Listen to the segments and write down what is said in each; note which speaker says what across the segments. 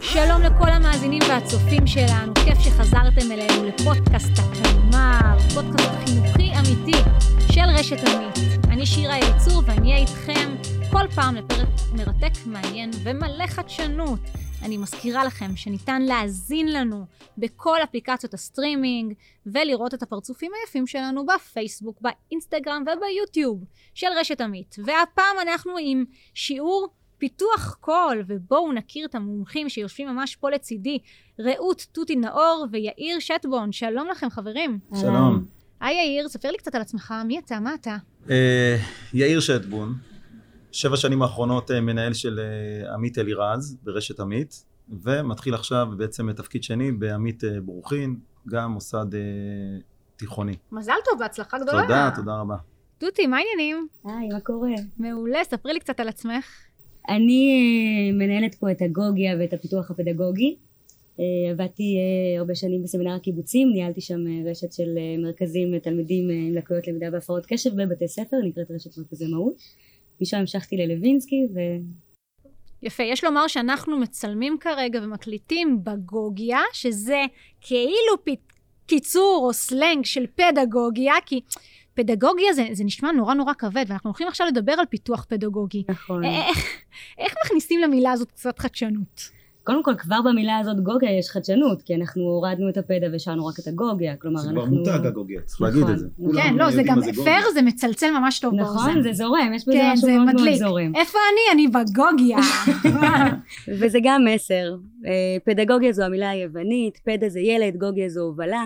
Speaker 1: שלום לכל המאזינים והצופים שלנו, כיף שחזרתם אלינו לפודקאסט הקלמר, פודקאסט חינוכי אמיתי של רשת עמית. אני שירה אליצור ואני אהיה איתכם כל פעם לפרק מרתק, מעניין ומלא חדשנות. אני מזכירה לכם שניתן להאזין לנו בכל אפליקציות הסטרימינג ולראות את הפרצופים היפים שלנו בפייסבוק, באינסטגרם וביוטיוב של רשת עמית. והפעם אנחנו עם שיעור פיתוח קול, ובואו נכיר את המומחים שיושבים ממש פה לצידי, רעות תותי נאור ויאיר שטבון. שלום לכם חברים.
Speaker 2: שלום.
Speaker 1: היי יאיר, ספר לי קצת על עצמך, מי אתה, מה אתה?
Speaker 2: אה, יאיר שטבון, שבע שנים האחרונות אה, מנהל של אה, עמית אלירז ברשת עמית, ומתחיל עכשיו בעצם תפקיד שני בעמית ברוכין, גם מוסד תיכוני.
Speaker 1: מזל טוב, בהצלחה גדולה.
Speaker 2: תודה, תודה רבה.
Speaker 1: תותי, מה העניינים?
Speaker 3: היי, מה קורה?
Speaker 1: מעולה, ספרי לי קצת על עצמך.
Speaker 3: אני מנהלת פה את הגוגיה ואת הפיתוח הפדגוגי. עבדתי הרבה שנים בסמינר הקיבוצים, ניהלתי שם רשת של מרכזים לתלמידים עם לקויות למידה והפרעות קשב בבתי ספר, נקראת רשת מרכזי מהות. משם המשכתי ללווינסקי ו...
Speaker 1: יפה, יש לומר שאנחנו מצלמים כרגע ומקליטים בגוגיה, שזה כאילו פ... קיצור או סלנג של פדגוגיה, כי פדגוגיה זה, זה נשמע נורא נורא כבד, ואנחנו הולכים עכשיו לדבר על פיתוח פדגוגי.
Speaker 3: נכון.
Speaker 1: איך, איך מכניסים למילה הזאת קצת חדשנות?
Speaker 3: קודם כל כבר במילה הזאת גוגיה יש חדשנות כי אנחנו הורדנו את הפדה והשארנו רק את הגוגיה כלומר
Speaker 2: זה
Speaker 3: אנחנו...
Speaker 2: כבר מותג הגוגיה צריך להגיד את זה.
Speaker 1: כן לא זה גם פייר זה מצלצל ממש טוב
Speaker 3: נכון זה זורם יש בזה
Speaker 1: כן,
Speaker 3: משהו
Speaker 1: זה
Speaker 3: מאוד מאוד
Speaker 1: מדליק.
Speaker 3: זורם
Speaker 1: איפה אני? אני בגוגיה.
Speaker 3: וזה גם מסר אה, פדגוגיה זו המילה היוונית פדה זה ילד גוגיה זו הובלה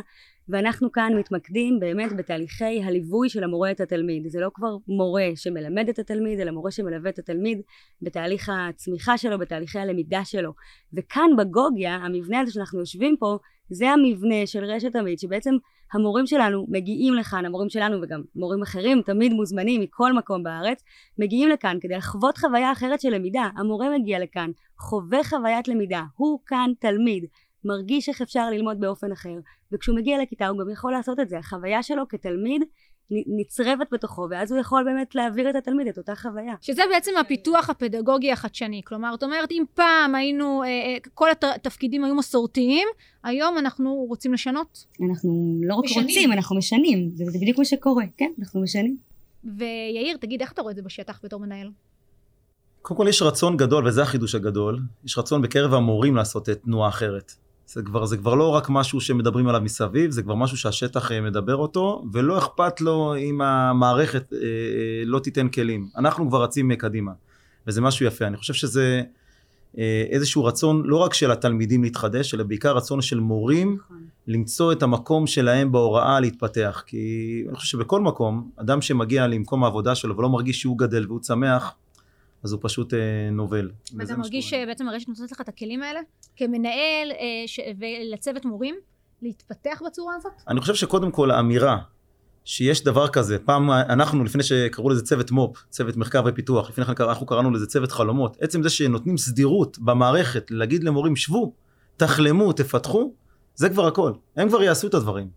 Speaker 3: ואנחנו כאן מתמקדים באמת בתהליכי הליווי של המורה את התלמיד. זה לא כבר מורה שמלמד את התלמיד אלא מורה שמלווה את התלמיד בתהליך הצמיחה שלו בתהליכי הלמידה שלו. וכאן בגוגיה המבנה הזה שאנחנו יושבים פה זה המבנה של רשת עמית שבעצם המורים שלנו מגיעים לכאן המורים שלנו וגם מורים אחרים תמיד מוזמנים מכל מקום בארץ מגיעים לכאן כדי לחוות חוויה אחרת של למידה. המורה מגיע לכאן חווה חוויית למידה. הוא כאן תלמיד מרגיש איך אפשר ללמוד באופן אחר וכשהוא מגיע לכיתה הוא גם יכול לעשות את זה החוויה שלו כתלמיד נצרבת בתוכו ואז הוא יכול באמת להעביר את התלמיד את אותה חוויה.
Speaker 1: שזה בעצם הפיתוח הפדגוגי החדשני כלומר את אומרת אם פעם היינו אה, אה, כל התפקידים היו מסורתיים היום אנחנו רוצים לשנות.
Speaker 3: אנחנו לא רק
Speaker 1: משנים.
Speaker 3: רוצים אנחנו משנים זה, זה בדיוק מה שקורה כן אנחנו משנים.
Speaker 1: ויאיר תגיד איך אתה רואה את זה בשטח בתור מנהל?
Speaker 2: קודם כל יש רצון גדול וזה החידוש הגדול יש רצון בקרב המורים לעשות תנועה אחרת. זה כבר, זה כבר לא רק משהו שמדברים עליו מסביב, זה כבר משהו שהשטח אה, מדבר אותו, ולא אכפת לו אם המערכת אה, אה, לא תיתן כלים. אנחנו כבר רצים קדימה, וזה משהו יפה. אני חושב שזה אה, איזשהו רצון לא רק של התלמידים להתחדש, אלא בעיקר רצון של מורים
Speaker 3: נכון.
Speaker 2: למצוא את המקום שלהם בהוראה להתפתח. כי אני חושב שבכל מקום, אדם שמגיע למקום העבודה שלו ולא מרגיש שהוא גדל והוא צמח, אז הוא פשוט אה, נובל.
Speaker 1: ואתה מרגיש. שבעצם הרשת נותנת לך את הכלים האלה כמנהל אה, ש... ולצוות מורים להתפתח בצורה הזאת?
Speaker 2: אני חושב שקודם כל האמירה שיש דבר כזה, פעם אנחנו לפני שקראו לזה צוות מו"פ, צוות מחקר ופיתוח, לפני כן אנחנו קראנו לזה צוות חלומות, עצם זה שנותנים סדירות במערכת להגיד למורים שבו, תחלמו, תפתחו, זה כבר הכל, הם כבר יעשו את הדברים.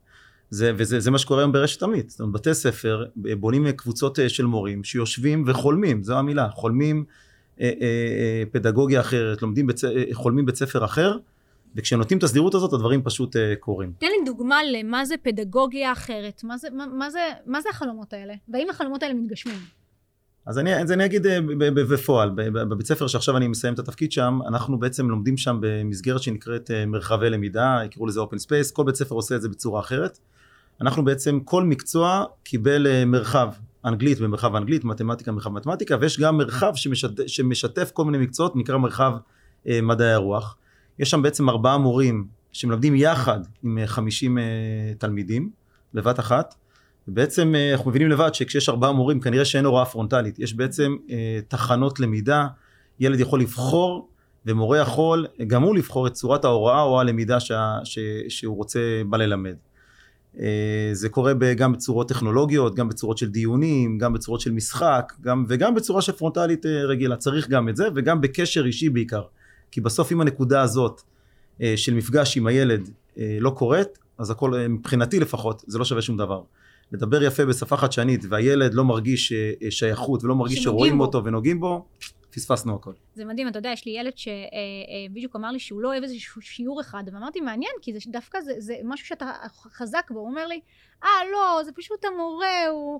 Speaker 2: זה, וזה זה מה שקורה היום ברשת עמית, זאת אומרת, בתי ספר אה, בונים קבוצות אה, של מורים שיושבים וחולמים, זו המילה, חולמים אה, אה, אה, פדגוגיה אחרת, לומדים בית, חולמים בית ספר אחר, וכשנותנים את הסדירות הזאת הדברים פשוט אה, קורים.
Speaker 1: תן לי דוגמה למה זה פדגוגיה אחרת, מה זה, מה, מה זה, מה זה החלומות האלה? והאם החלומות האלה מתגשמים?
Speaker 2: אז אני, אז אני אגיד בפועל, בבית ספר שעכשיו אני מסיים את התפקיד שם, אנחנו בעצם לומדים שם במסגרת שנקראת מרחבי למידה, יקראו לזה open space, כל בית ספר עושה את זה בצורה אחרת. אנחנו בעצם, כל מקצוע קיבל אה, מרחב, אנגלית במרחב אנגלית, מתמטיקה במרחב מתמטיקה, ויש גם מרחב שמשתף, שמשתף כל מיני מקצועות, נקרא מרחב אה, מדעי הרוח. יש שם בעצם ארבעה מורים שמלמדים יחד עם אה, 50 אה, תלמידים בבת אחת. ובעצם אה, אנחנו מבינים לבד שכשיש ארבעה מורים כנראה שאין הוראה פרונטלית, יש בעצם אה, תחנות למידה, ילד יכול לבחור ומורה יכול גם הוא לבחור את צורת ההוראה או הלמידה שה, ש, שהוא רוצה בה ללמד. אה, זה קורה גם בצורות טכנולוגיות, גם בצורות של דיונים, גם בצורות של משחק, גם, וגם בצורה של פרונטלית אה, רגילה, צריך גם את זה, וגם בקשר אישי בעיקר. כי בסוף אם הנקודה הזאת אה, של מפגש עם הילד לא קורית, אז הכל, מבחינתי לפחות, זה לא שווה שום דבר. לדבר יפה בשפה חדשנית, והילד לא מרגיש אה, אה, שייכות ולא מרגיש שרואים
Speaker 1: בו.
Speaker 2: אותו ונוגעים בו, פספסנו הכל.
Speaker 1: זה מדהים, אתה יודע, יש לי ילד שבדיוק אמר לי שהוא לא אוהב איזשהו שיעור אחד, ואמרתי, מעניין, כי זה דווקא זה, זה משהו שאתה חזק בו. הוא אומר לי, אה, לא, זה פשוט המורה, הוא...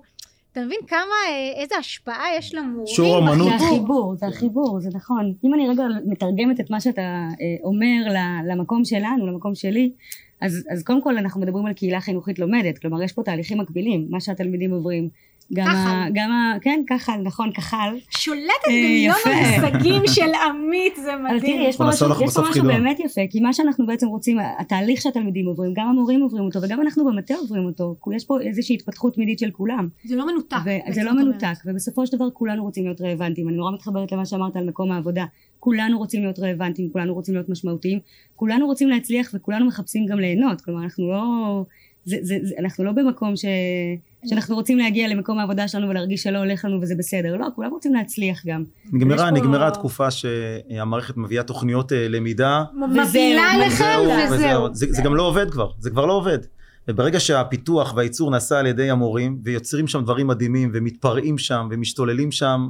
Speaker 1: אתה מבין כמה, אה, איזה השפעה יש למורים?
Speaker 2: שיעור אמנות.
Speaker 3: זה? החיבור, זה החיבור, זה נכון. אם אני רגע מתרגמת את מה שאתה אה, אומר למקום שלנו, למקום שלי, אז, אז קודם כל אנחנו מדברים על קהילה חינוכית לומדת, כלומר יש פה תהליכים מקבילים, מה שהתלמידים עוברים. גם ה...
Speaker 1: כחל.
Speaker 3: גם ה... כן, ככה, נכון, כחל.
Speaker 1: שולטת
Speaker 3: אה,
Speaker 1: במיליון. המושגים של עמית, זה
Speaker 3: אבל
Speaker 1: מדהים.
Speaker 3: תראי, יש פה משהו, יש פה משהו. באמת יפה, כי מה שאנחנו בעצם רוצים, התהליך שהתלמידים עוברים, גם המורים עוברים אותו, וגם אנחנו במטה עוברים אותו, כי יש פה איזושהי התפתחות תמידית של כולם.
Speaker 1: זה לא מנותק. בעצם,
Speaker 3: לא. מנותק, ובסופו של דבר כולנו רוצים להיות רלוונטיים. אני נורא מתחברת למה שאמרת על מקום העבודה. כולנו רוצים להיות רלוונטיים, כולנו רוצים להיות משמעותיים, כולנו רוצים להצליח וכולנו מחפשים גם ליהנות. כלומר, אנחנו לא... זה, זה, זה, אנחנו לא במקום ש, שאנחנו רוצים להגיע למקום העבודה שלנו ולהרגיש שלא הולך לנו וזה בסדר. לא, כולם רוצים להצליח גם.
Speaker 2: נגמרה,
Speaker 3: פה-
Speaker 2: נגמרה התקופה שהמערכת מביאה תוכניות אה, למידה,
Speaker 3: וזהו,
Speaker 1: לכם
Speaker 2: וזהו,
Speaker 1: וזהו.
Speaker 2: זה, זה גם לא עובד כבר, זה כבר לא עובד. וברגע שהפיתוח והייצור נעשה על ידי המורים, ויוצרים שם דברים מדהימים, ומתפרעים שם, ומשתוללים שם,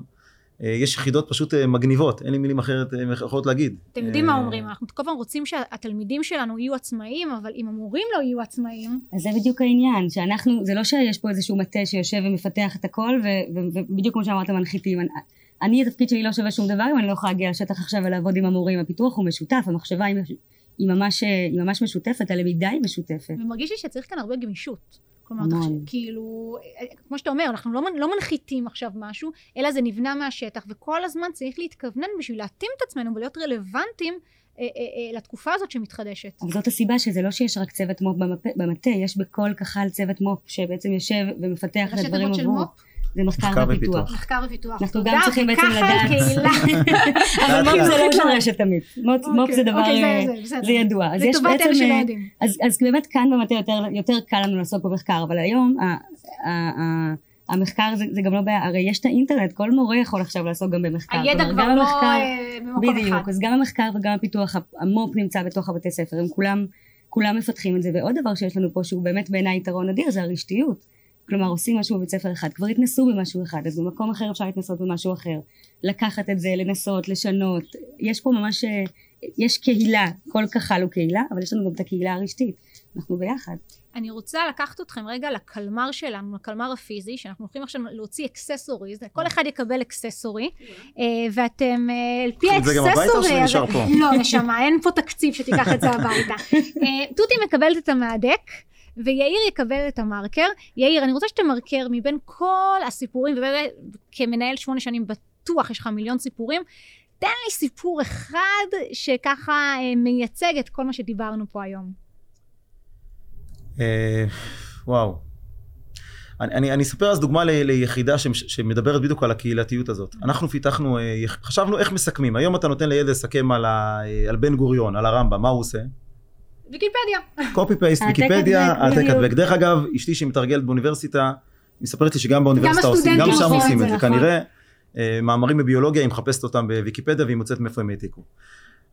Speaker 2: יש יחידות פשוט אה, מגניבות, אין לי מילים אחרת, אה, יכולות להגיד.
Speaker 1: אתם יודעים מה
Speaker 2: אה,
Speaker 1: אומרים, אנחנו כל פעם רוצים שהתלמידים שלנו יהיו עצמאיים, אבל אם המורים לא יהיו עצמאיים,
Speaker 3: אז זה בדיוק העניין, שאנחנו, זה לא שיש פה איזשהו מטה שיושב ומפתח את הכל, ו- ו- ובדיוק כמו שאמרת, מנחיתים. אני, התפקיד שלי לא שווה שום דבר אם אני לא יכולה להגיע לשטח עכשיו ולעבוד עם המורים. הפיתוח הוא משותף, המחשבה ממש, היא ממש משותפת, הלמידה היא משותפת.
Speaker 1: ומרגיש לי שצריך כאן הרבה גמישות. כלומר. תחשב, כאילו, אה, כמו שאתה אומר, אנחנו לא, לא מנחיתים עכשיו משהו, אלא זה נבנה מהשטח, וכל הזמן צריך להתכוונן בשביל להתאים את עצמנו ולהיות רלוונטיים אה, אה, אה, לתקופה הזאת שמתחדשת.
Speaker 3: אבל זאת הסיבה שזה לא שיש רק צוות מו"פ במטה, יש בכל כחל צוות מו"פ שבעצם יושב ומפתח את הדברים עבורו.
Speaker 1: מו"פ?
Speaker 3: זה מחקר ופיתוח.
Speaker 1: מחקר ופיתוח.
Speaker 3: אנחנו גם צריכים בעצם לדעת. אבל מו"פ זה לא
Speaker 1: לאט.
Speaker 3: של רשת תמיד. מו"פ מו"פ זה דבר,
Speaker 1: אוקיי,
Speaker 3: אה,
Speaker 1: זה-
Speaker 3: ידוע. אז
Speaker 1: זה
Speaker 3: יש
Speaker 1: טובת אלה
Speaker 3: בעצם,
Speaker 1: שלא
Speaker 3: אה,
Speaker 1: יודעים.
Speaker 3: אז, אז באמת כאן במטה יותר, יותר קל לנו לעסוק במחקר, אבל היום המחקר זה, זה גם לא בעיה, הרי יש את האינטרנט, כל מורה יכול עכשיו לעסוק גם במחקר.
Speaker 1: הידע כבר
Speaker 3: גם
Speaker 1: לא
Speaker 3: המחקר-
Speaker 1: אה, במקום אחד.
Speaker 3: בדיוק, אז גם המחקר וגם הפיתוח, המו"פ נמצא בתוך הבתי ספר, הם כולם, כולם מפתחים את זה, ועוד דבר שיש לנו פה שהוא באמת בעיניי יתרון אדיר זה הרשתיות. כלומר עושים משהו בבית ספר אחד, כבר התנסו במשהו אחד, אז במקום אחר אפשר להתנסות במשהו אחר. לקחת את זה, לנסות, לשנות, יש פה ממש, אה, יש קהילה, כל כחל הוא קהילה, אבל יש לנו גם את הקהילה הרשתית, אנחנו ביחד.
Speaker 1: אני רוצה לקחת אתכם רגע לקלמר שלנו, לקלמר הפיזי, שאנחנו הולכים עכשיו להוציא accessories, כל אחד יקבל accessory, אה, ואתם אה, על פי
Speaker 2: את זה גם הביתה או
Speaker 1: ה accessory
Speaker 2: שזה נשאר פה?
Speaker 1: לא, נשמה, אין פה תקציב שתיקח את זה הביתה. תותי מקבלת את המהדק. ויאיר יקבל את המרקר. יאיר, אני רוצה שתמרקר מבין כל הסיפורים, ובאמת, כמנהל שמונה שנים בטוח יש לך מיליון סיפורים. תן לי סיפור אחד שככה אה, מייצג את כל מה שדיברנו פה היום.
Speaker 2: אה, וואו. אני, אני, אני אספר אז דוגמה ל, ליחידה ש, שמדברת בדיוק על הקהילתיות הזאת. אנחנו פיתחנו, אה, חשבנו איך מסכמים. היום אתה נותן לילד לסכם על, ה, על בן גוריון, על הרמב"ם, מה הוא עושה?
Speaker 1: ויקיפדיה.
Speaker 2: קופי פייסט, ויקיפדיה, העתק. הדבק. דרך אגב, אשתי שמתרגלת באוניברסיטה, מספרת לי שגם באוניברסיטה עושים, גם שם
Speaker 1: עושים
Speaker 3: את זה. נכון.
Speaker 2: כנראה, אה, מאמרים בביולוגיה, היא מחפשת אותם בוויקיפדיה והיא מוצאת מאיפה הם העתיקו.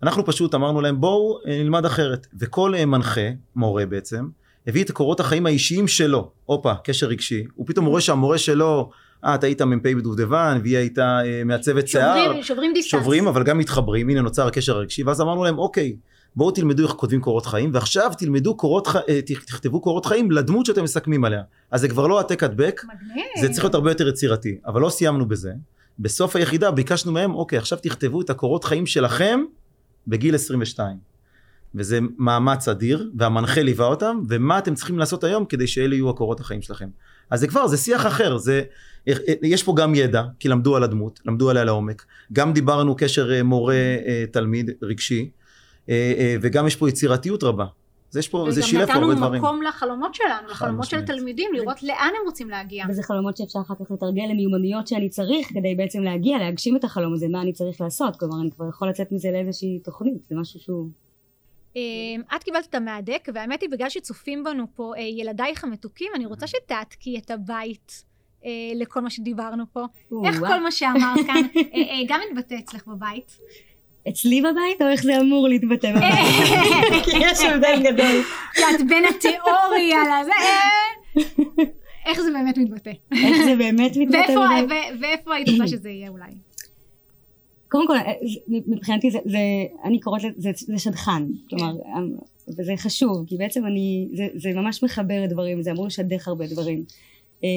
Speaker 2: אנחנו פשוט אמרנו להם בואו אה, נלמד אחרת. וכל אה, מנחה, מורה בעצם, הביא את קורות החיים האישיים שלו, הופה, קשר רגשי. הוא פתאום רואה שהמורה שלו, אה, אתה היית מ"פ בדובדבן, והיא הייתה אה, מעצבת שיער.
Speaker 1: שוברים, שוברים דיסטנס.
Speaker 2: שוברים אבל גם מתחברים. הנה נוצר הקשר הרגשי. ואז אמרנו להם אוקיי בואו תלמדו איך כותבים קורות חיים ועכשיו תלמדו קורות ח... אה, תכתבו קורות חיים לדמות שאתם מסכמים עליה. אז זה כבר לא העתק הדבק. זה צריך להיות הרבה יותר יצירתי. אבל לא סיימנו בזה. בסוף היחידה ביקשנו מהם אוקיי עכשיו תכתבו את הקורות חיים שלכם בגיל 22 וזה מאמץ אדיר והמנחה ליווה אותם ומה אתם צריכים לעשות היום כדי שאלה יהיו הקורות החיים שלכם אז זה כבר זה שיח אחר זה יש פה גם ידע כי למדו על הדמות למדו עליה לעומק. גם דיברנו קשר אה, מורה אה, תלמיד רגשי אה, וגם יש פה יצירתיות רבה. זה יש פה זה שילב פה הרבה
Speaker 1: וגם
Speaker 2: דברים.
Speaker 1: נתנו מקום לחלומות שלנו, לחלומות של
Speaker 2: משמעית.
Speaker 1: התלמידים, לראות לאן הם רוצים להגיע.
Speaker 3: וזה חלומות שאפשר אחר כך לתרגל למיומנויות שאני צריך כדי בעצם להגיע, להגשים את החלום הזה, מה אני צריך לעשות, כלומר אני כבר יכול לצאת מזה לאיזושהי תוכנית, זה משהו שהוא...
Speaker 1: אה, את קיבלת את המהדק, והאמת היא בגלל שצופים בנו פה אה, ילדייך המתוקים, אני רוצה שתעתקי את הבית אה, לכל מה שדיברנו פה. איך. כל מה שאמרת כאן אה, אה, גם מתבטא אצלך בבית?
Speaker 3: אצלי בבית או איך זה אמור להתבטא בבית? כי יש הבדל גדול.
Speaker 1: את בין התיאוריה לזה, אה, איך זה באמת מתבטא?
Speaker 3: איך זה באמת מתבטא?
Speaker 1: ואיפה היית רוצה שזה יהיה אולי?
Speaker 3: קודם כל, אה, מבחינתי זה, זה אני קוראת לזה, זה, שדכן, כלומר, אה, וזה חשוב, כי בעצם אני, זה, זה ממש מחבר דברים, זה אמור לשדך הרבה דברים. אה,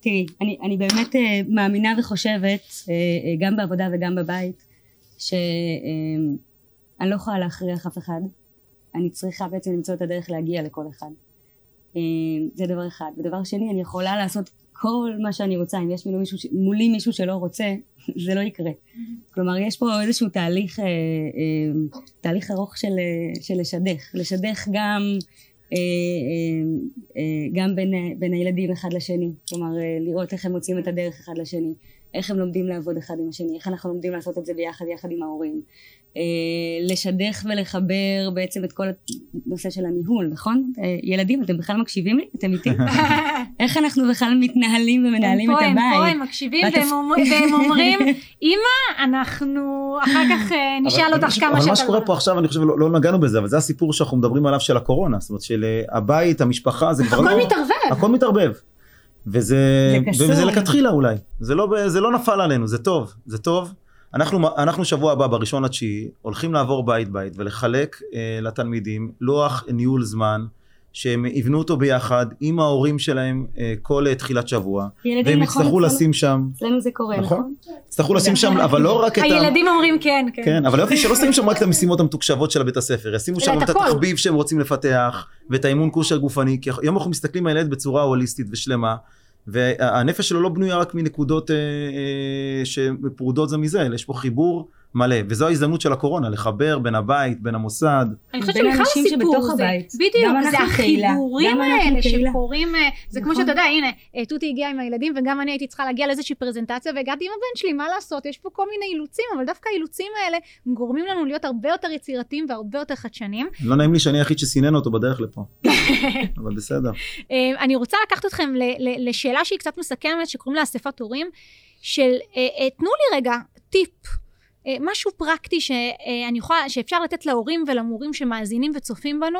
Speaker 3: תראי, אני, אני באמת אה, מאמינה וחושבת, אה, גם בעבודה וגם בבית, שאני לא יכולה להכריח אף אחד, אני צריכה בעצם למצוא את הדרך להגיע לכל אחד. זה דבר אחד. ודבר שני, אני יכולה לעשות כל מה שאני רוצה, אם יש מולי מישהו, ש- מולי מישהו שלא רוצה, זה לא יקרה. כלומר, יש פה איזשהו תהליך, אה, אה, תהליך ארוך של, אה, של לשדך. לשדך גם, אה, אה, אה, גם בין, בין הילדים אחד לשני. כלומר, לראות איך הם מוצאים את הדרך אחד לשני. איך הם לומדים לעבוד אחד עם השני, איך אנחנו לומדים לעשות את זה ביחד, יחד עם ההורים. אה, לשדך ולחבר בעצם את כל הנושא של הניהול, נכון? אה, ילדים, אתם בכלל מקשיבים לי? אתם איתי? איך אנחנו בכלל מתנהלים ומנהלים
Speaker 1: הם
Speaker 3: את
Speaker 1: פה, הם פה,
Speaker 3: הבית?
Speaker 1: הם מקשיבים והם אומר- והם אומרים, אמא, אנחנו אחר כך אה, נשאל
Speaker 2: אבל-
Speaker 1: אותך כמה
Speaker 2: אבל
Speaker 1: שאתה...
Speaker 2: מה שקורה
Speaker 1: רוצה."
Speaker 2: פה עכשיו, אני חושב, לא לא נגענו בזה, אבל זה הסיפור שאנחנו מדברים עליו של הקורונה. זאת אומרת, של הבית, המשפחה, זה כבר לא...
Speaker 1: הכל מתערבב.
Speaker 2: הכל מתערבב. וזה. וזה לכתחילה אולי, זה לא, זה לא נפל עלינו, זה טוב, זה טוב. אנחנו, אנחנו שבוע הבא, בראשון לתשיעי, הולכים לעבור בית בית ולחלק אה, לתלמידים לוח ניהול זמן, שהם יבנו אותו ביחד עם ההורים שלהם אה, כל אה, תחילת שבוע, והם
Speaker 3: נכון,
Speaker 2: יצטרכו לשים שם,
Speaker 3: אצלנו זה קורה,
Speaker 2: נכון?
Speaker 3: נכון?
Speaker 2: יצטרכו לשים שם, אבל לא רק את ה...
Speaker 1: הילדים אומרים כן, כן.
Speaker 2: כן, אבל יופי שלא שמים שם רק את המשימות המתוקשבות של הבית הספר, ישימו שם
Speaker 1: את.
Speaker 2: התחביב שהם רוצים לפתח, ואת האימון כושר גופני, כי היום אנחנו מסתכלים על ילד בצורה הוליסטית ושלמה, והנפש שלו לא בנויה רק מנקודות אה, אה, שפרודות זה מזה, אלא יש פה חיבור מלא, וזו ההזדמנות של הקורונה, לחבר בין הבית, בין המוסד.
Speaker 1: אני חושבת שבכלל הסיפור
Speaker 3: שבתוך
Speaker 1: זה,
Speaker 3: הבית.
Speaker 1: בדיוק, זה החיבורים האלה. שקורים, אה, זה כמו
Speaker 3: נכון.
Speaker 1: שאתה יודע, הנה, אה, תותי הגיעה עם הילדים וגם אני הייתי צריכה להגיע לאיזושהי פרזנטציה והגעתי עם הבן שלי, מה לעשות, יש פה כל מיני אילוצים, אבל דווקא האילוצים האלה גורמים לנו להיות הרבה יותר יצירתיים והרבה יותר חדשניים.
Speaker 2: לא נעים לי שאני היחיד שסינן אותו בדרך לפה, אבל בסדר.
Speaker 1: אה, אני רוצה לקחת אתכם לשאלה שהיא קצת מסכמת, שקוראים לה אספת הורים, של תנו לי רגע טיפ, משהו פרקטי שאני יכולה, שאפשר לתת להורים ולמורים שמאזינים וצופים בנו,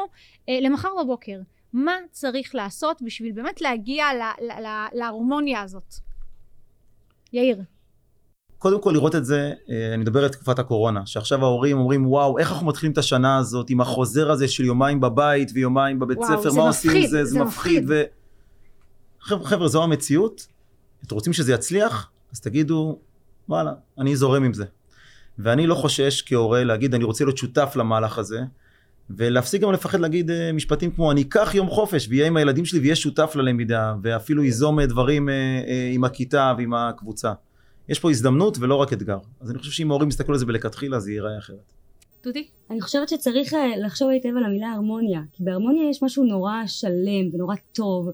Speaker 1: אה, למחר בבוקר. מה צריך לעשות בשביל באמת להגיע להרמוניה הזאת? יאיר.
Speaker 2: קודם כל לראות את זה, אה, אני מדבר על תקופת הקורונה, שעכשיו ההורים אומרים וואו איך אנחנו מתחילים את השנה הזאת עם החוזר הזה של יומיים בבית ויומיים בבית
Speaker 1: וואו,
Speaker 2: ספר, מה עושים עם
Speaker 1: מפחיד,
Speaker 2: זה,
Speaker 1: זה
Speaker 2: זה מפחיד. ו... חבר'ה, חבר'ה, זו המציאות, אתם רוצים שזה יצליח, אז תגידו וואלה, אני זורם עם זה. ואני לא חושש כהורה להגיד אני רוצה להיות שותף למהלך הזה, ולהפסיק גם לפחד להגיד אה, משפטים כמו אני אקח יום חופש ויהיה עם הילדים שלי ויהיה שותף ללמידה, ואפילו ייזום אה, דברים אה, עם הכיתה ועם הקבוצה. יש פה הזדמנות ולא רק אתגר. אז אני חושב שאם ההורים יסתכלו על זה בלכתחילה זה ייראה אחרת.
Speaker 1: דודי?
Speaker 3: אני חושבת שצריך לחשוב היטב על המילה הרמוניה, כי בהרמוניה יש משהו נורא שלם ונורא טוב,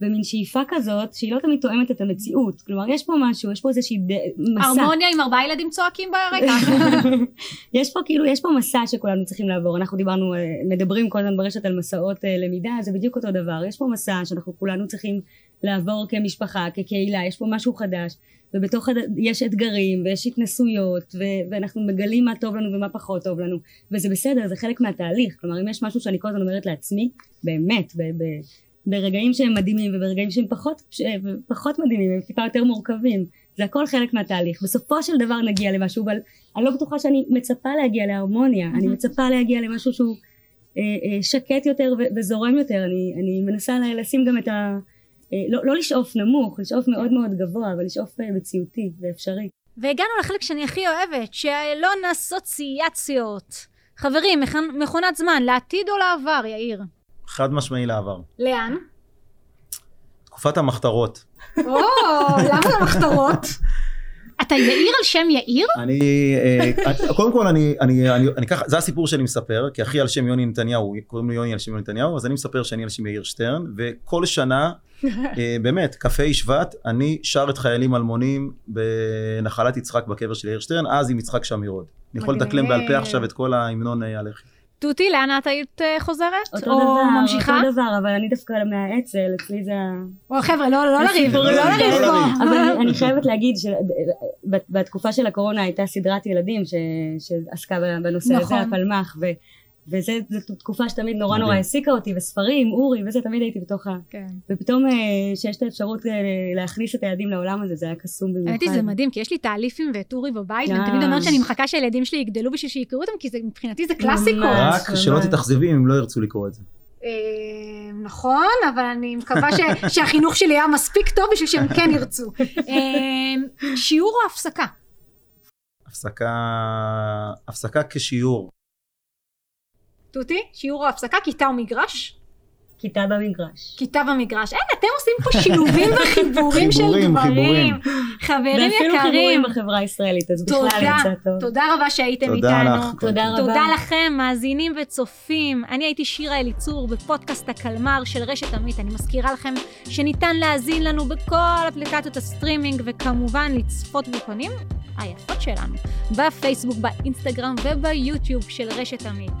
Speaker 3: ומין שאיפה כזאת שהיא לא תמיד תואמת את המציאות. כלומר, יש פה משהו, יש פה איזושהי ד- מסע.
Speaker 1: הרמוניה עם ארבעה ילדים צועקים ברקע.
Speaker 3: יש פה כאילו, יש פה מסע שכולנו צריכים לעבור. אנחנו דיברנו, אה, מדברים כל הזמן ברשת על מסעות אה, למידה, זה בדיוק אותו דבר. יש פה מסע שאנחנו כולנו צריכים לעבור כמשפחה, כקהילה, יש פה משהו חדש, ובתוך הד... יש אתגרים ויש התנסויות, ו... ואנחנו מגלים מה טוב לנו ומה פחות טוב לנו, וזה בסדר, זה חלק מהתהליך. כלומר, אם יש משהו שאני כל הזמן אומרת לעצמי, באמת, ב... ב... ברגעים שהם מדהימים וברגעים שהם פחות, פחות מדהימים, הם טיפה יותר מורכבים. זה הכל חלק מהתהליך. בסופו של דבר נגיע למשהו, אבל אני לא בטוחה שאני מצפה להגיע להרמוניה, אני מצפה להגיע למשהו שהוא אה, אה, שקט יותר וזורם יותר. אני, אני מנסה לשים גם את ה... אה, לא, לא לשאוף נמוך, לשאוף מאוד מאוד גבוה, אבל לשאוף אה, מציאותי ואפשרי.
Speaker 1: והגענו לחלק שאני הכי אוהבת, שלא אסוציאציות. חברים, מכ- מכונת זמן, לעתיד או לעבר, יאיר?
Speaker 2: חד משמעי לעבר.
Speaker 1: לאן?
Speaker 2: תקופת המחתרות.
Speaker 1: או, למה המחתרות? אתה יאיר על שם יאיר?
Speaker 2: אני, אה, קודם כל אני, אני, אני, אני ככה, זה הסיפור שאני מספר, כי אחי על שם יוני נתניהו, קוראים לי יוני על שם יוני נתניהו, אז אני מספר שאני על שם יאיר שטרן, וכל שנה, אה, באמת, כ"ה שבט, אני שר את חיילים אלמונים בנחלת יצחק בקבר של יאיר שטרן, אז עם יצחק שמירוד. אני יכול. לדקלם בעל פה עכשיו את כל ההמנון אה, הלח"י.
Speaker 1: תותי, לאן את היית אה, חוזרת?
Speaker 3: אותו
Speaker 1: או
Speaker 3: דבר,
Speaker 1: ממשיכה?
Speaker 3: אותו דבר, אבל אני דווקא מהאצ"ל, אצלי זה ה...
Speaker 1: או חבר'ה, לא לא לריב,
Speaker 3: סיפורים
Speaker 1: לא לריב
Speaker 2: לא
Speaker 1: פה.
Speaker 3: אבל אני- חייבת להגיד שבתקופה של הקורונה הייתה סדרת ילדים ש- שעסקה בנושא הזה,
Speaker 1: נכון.
Speaker 3: הפלמ"ח, וזו תקופה שתמיד נורא נורא. העסיקה אותי, וספרים, אורי, וזה, תמיד הייתי בתוך ה...
Speaker 1: כן.
Speaker 3: ופתאום אה, שיש את האפשרות אה, להכניס את הילדים לעולם הזה, זה היה קסום במיוחד.
Speaker 1: האמת היא זה מדהים, כי יש לי תאליפים ואת אורי בבית, ואני. תמיד אומרת שאני מחכה שהילדים שלי יגדלו בשביל שיקראו אותם, כי זה- מבחינתי זה קלאסיקות.
Speaker 2: רק שלא. תתאכזבי אם הם לא ירצו לקרוא את זה.
Speaker 1: אה, נכון, אבל אני מקווה ש- שהחינוך שלי היה מספיק טוב בשביל שהם כן ירצו. שיעור או הפסקה?
Speaker 2: הפסקה, הפסקה כשיעור.
Speaker 1: תותי, שיעור או הפסקה, כיתה או מגרש?
Speaker 3: כיתה במגרש.
Speaker 1: כיתה במגרש. אין, אתם עושים פה שילובים וחיבורים של דברים.
Speaker 2: חיבורים.
Speaker 1: חברים
Speaker 3: ואפילו
Speaker 1: יקרים,
Speaker 3: חיבורים בחברה הישראלית, אז בכלל
Speaker 1: תודה,
Speaker 3: יצא טוב.
Speaker 1: תודה רבה שהייתם
Speaker 2: תודה
Speaker 1: איתנו.
Speaker 2: לך.
Speaker 3: תודה רבה.
Speaker 1: תודה לכם, מאזינים וצופים. אני הייתי שירה אליצור בפודקאסט הקלמר של רשת עמית. אני מזכירה לכם שניתן להאזין לנו בכל אפליקציות הסטרימינג, וכמובן לצפות בפנים היפות שלנו, בפייסבוק, באינסטגרם וביוטיוב של רשת עמית.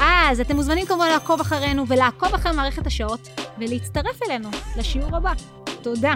Speaker 1: אז אתם מוזמנים כמובן לעקוב אחרינו ולעקוב אחרי מערכת השעות ולהצטרף אלינו לשיעור הבא. תודה.